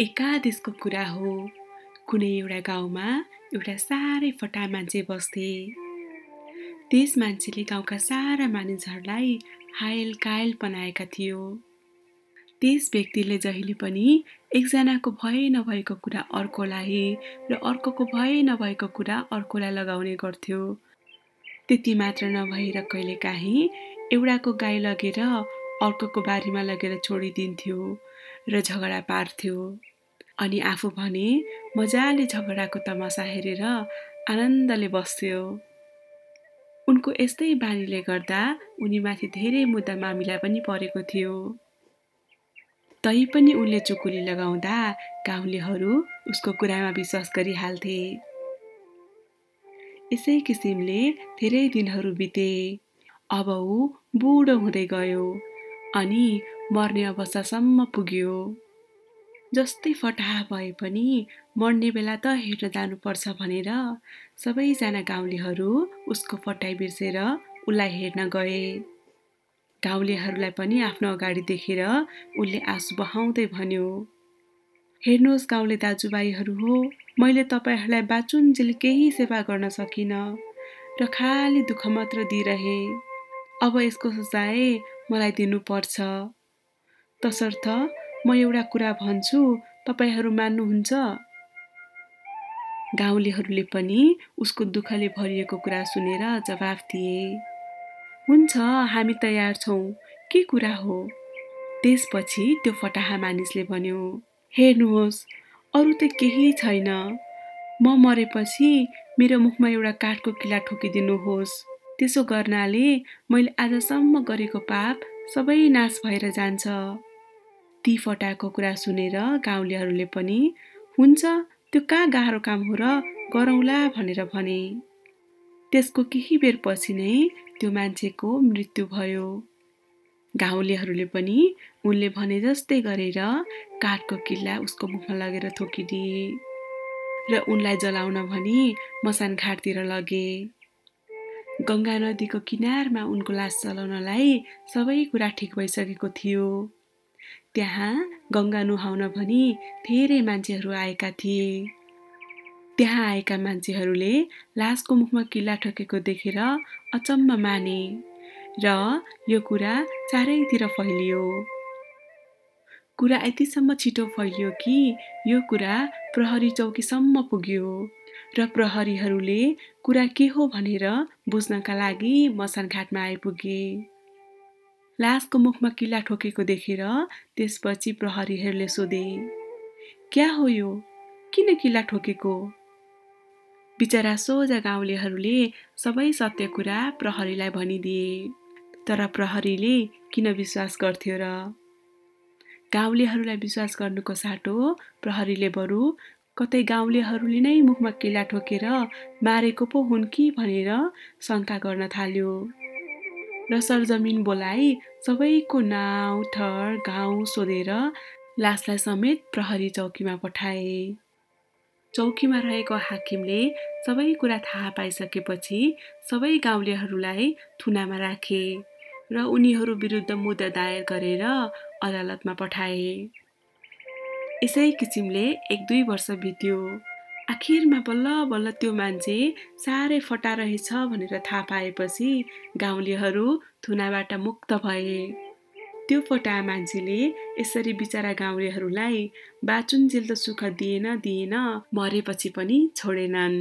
एकादेशको कुरा हो। कुनै एउटा गाउँमा एउटा साह्रै फटा मान्छे बस्थे। त्यस मान्छेले गाउँका सारा मानिसहरूलाई हायल कायल बनाएका थियो। त्यस व्यक्तिले जहिले पनि एकजनाको भए नभएको कुरा अर्कोलाई र अर्कोको भए नभएको कुरा अर्कोलाई लगाउने गर्थ्यो। त्यति मात्र नभएर कहिलेकाहीँ एउटाको गाई लगेर अर्कोको बारीमा लगेर छोडिदिन्थ्यो र झगडा पार्थ्यो। अनि आफू भने मजाले झगडाको तमासा हेरेर आनन्दले बस्थ्यो। उनको यस्तै बानीले गर्दा उनीमाथि धेरै मुद्दा मामिला पनि परेको थियो। तै पनि उनले चुकुली लगाउँदा गाउँलेहरू उसको कुरामा विश्वास गरिहाल्थे। यसै किसिमले धेरै दिनहरू बिते। अब ऊ बुढो हुँदै गयो। अनि मर्ने अवस्थासम्म पुग्यो। जस्तै फटाहा भए पनि मर्ने बेला त हेर्न जानुपर्छ भनेर सबैजना गाउँलेहरू उसको फटाइ बिर्सेर उसलाई हेर्न गए। गाउँलेहरूलाई पनि आफ्नो अगाडि देखेर उसले आँसु बहाउँदै भन्यो हेर्नुहोस् गाउँले दाजुभाइहरू हो मैले तपाईँहरूलाई बाचुन्जेल केही सेवा गर्न सकिनँ र खालि दुःख मात्र दिइरहे। अब यसको सजाय मलाई दिनुपर्छ। तसर्थ म एउटा कुरा भन्छु तपाईँहरू मान्नुहुन्छ? गाउँलेहरूले पनि उसको दुःखले भरिएको कुरा सुनेर जवाफ दिए। हुन्छ हामी तयार छौँ। के कुरा हो? त्यसपछि त्यो फटाहा मानिसले भन्यो हेर्नुहोस् अरू त केही छैन। म मरेपछि मेरो मुखमा एउटा काठको किला ठोकिदिनुहोस्। त्यसो गर्नाले मैले आजसम्म गरेको पाप सबै नाश भएर जान्छ। ती फटाको कुरा सुनेर गाउँलेहरूले पनि हुन्छ त्यो कहाँ गाह्रो काम हो र गरौँला भनेर भने। त्यसको केही बेर पछि नै त्यो मान्छेको मृत्यु भयो। गाउँलेहरूले पनि उनले भने जस्तै गरेर काठको किल्ला उसको मुखमा लगेर थोकिदिए र उनलाई जलाउन भनी मसान घाटतिर लगे। गङ्गा नदीको किनारमा उनको लास चलाउनलाई सबै कुरा ठिक भइसकेको थियो। त्यहाँ गङ्गा नुहाउन भनी धेरै मान्छेहरू आएका थिए। त्यहाँ आएका मान्छेहरूले लासको मुखमा किल्ला ठोकेको देखेर अचम्म माने र यो कुरा चारैतिर फैलियो। कुरा यतिसम्म छिटो फैलियो कि यो कुरा प्रहरी चौकीसम्म पुग्यो। र प्रहरीहरूले कुरा के हो भनेर बुझ्नका लागि मसान घाटमा आइपुगे। लासको मुखमा किल्ला ठोकेको देखेर त्यसपछि प्रहरीहरूले सोधे क्या हो यो? किन किल्ला ठोकेको? बिचरा सोझा गाउँलेहरूले सबै सत्य कुरा प्रहरीलाई भनिदिए तर प्रहरीले किन विश्वास गर्थ्यो र? गाउँलेहरूलाई विश्वास गर्नुको साटो प्रहरीले बरु कतै गाउँलेहरूले नै मुखमा किल्ला ठोकेर मारेको पो हुन् कि भनेर शङ्का गर्न थाल्यो। र सरजमिन बोलाइ सबैको नाउँ ठर गाउँ सोधेर लासलाई समेत प्रहरी चौकीमा पठाए। चौकीमा रहेको हाकिमले सबै कुरा थाहा पाइसकेपछि सबै गाउँलेहरूलाई थुनामा राखे र उनीहरू विरुद्ध मुद्दा दायर गरेर अदालतमा पठाए। यसै किसिमले एक दुई वर्ष बित्यो। आखिरमा बल्ल बल्ल त्यो मान्छे साह्रै फटा रहेछ भनेर थाहा पाएपछि गाउँलेहरू थुनाबाट मुक्त भए। त्यो फटा मान्छेले यसरी बिचरा गाउँलेहरूलाई बाचुन्जेल त सुख दिएन दिएन मरेपछि पनि छोडेनन्।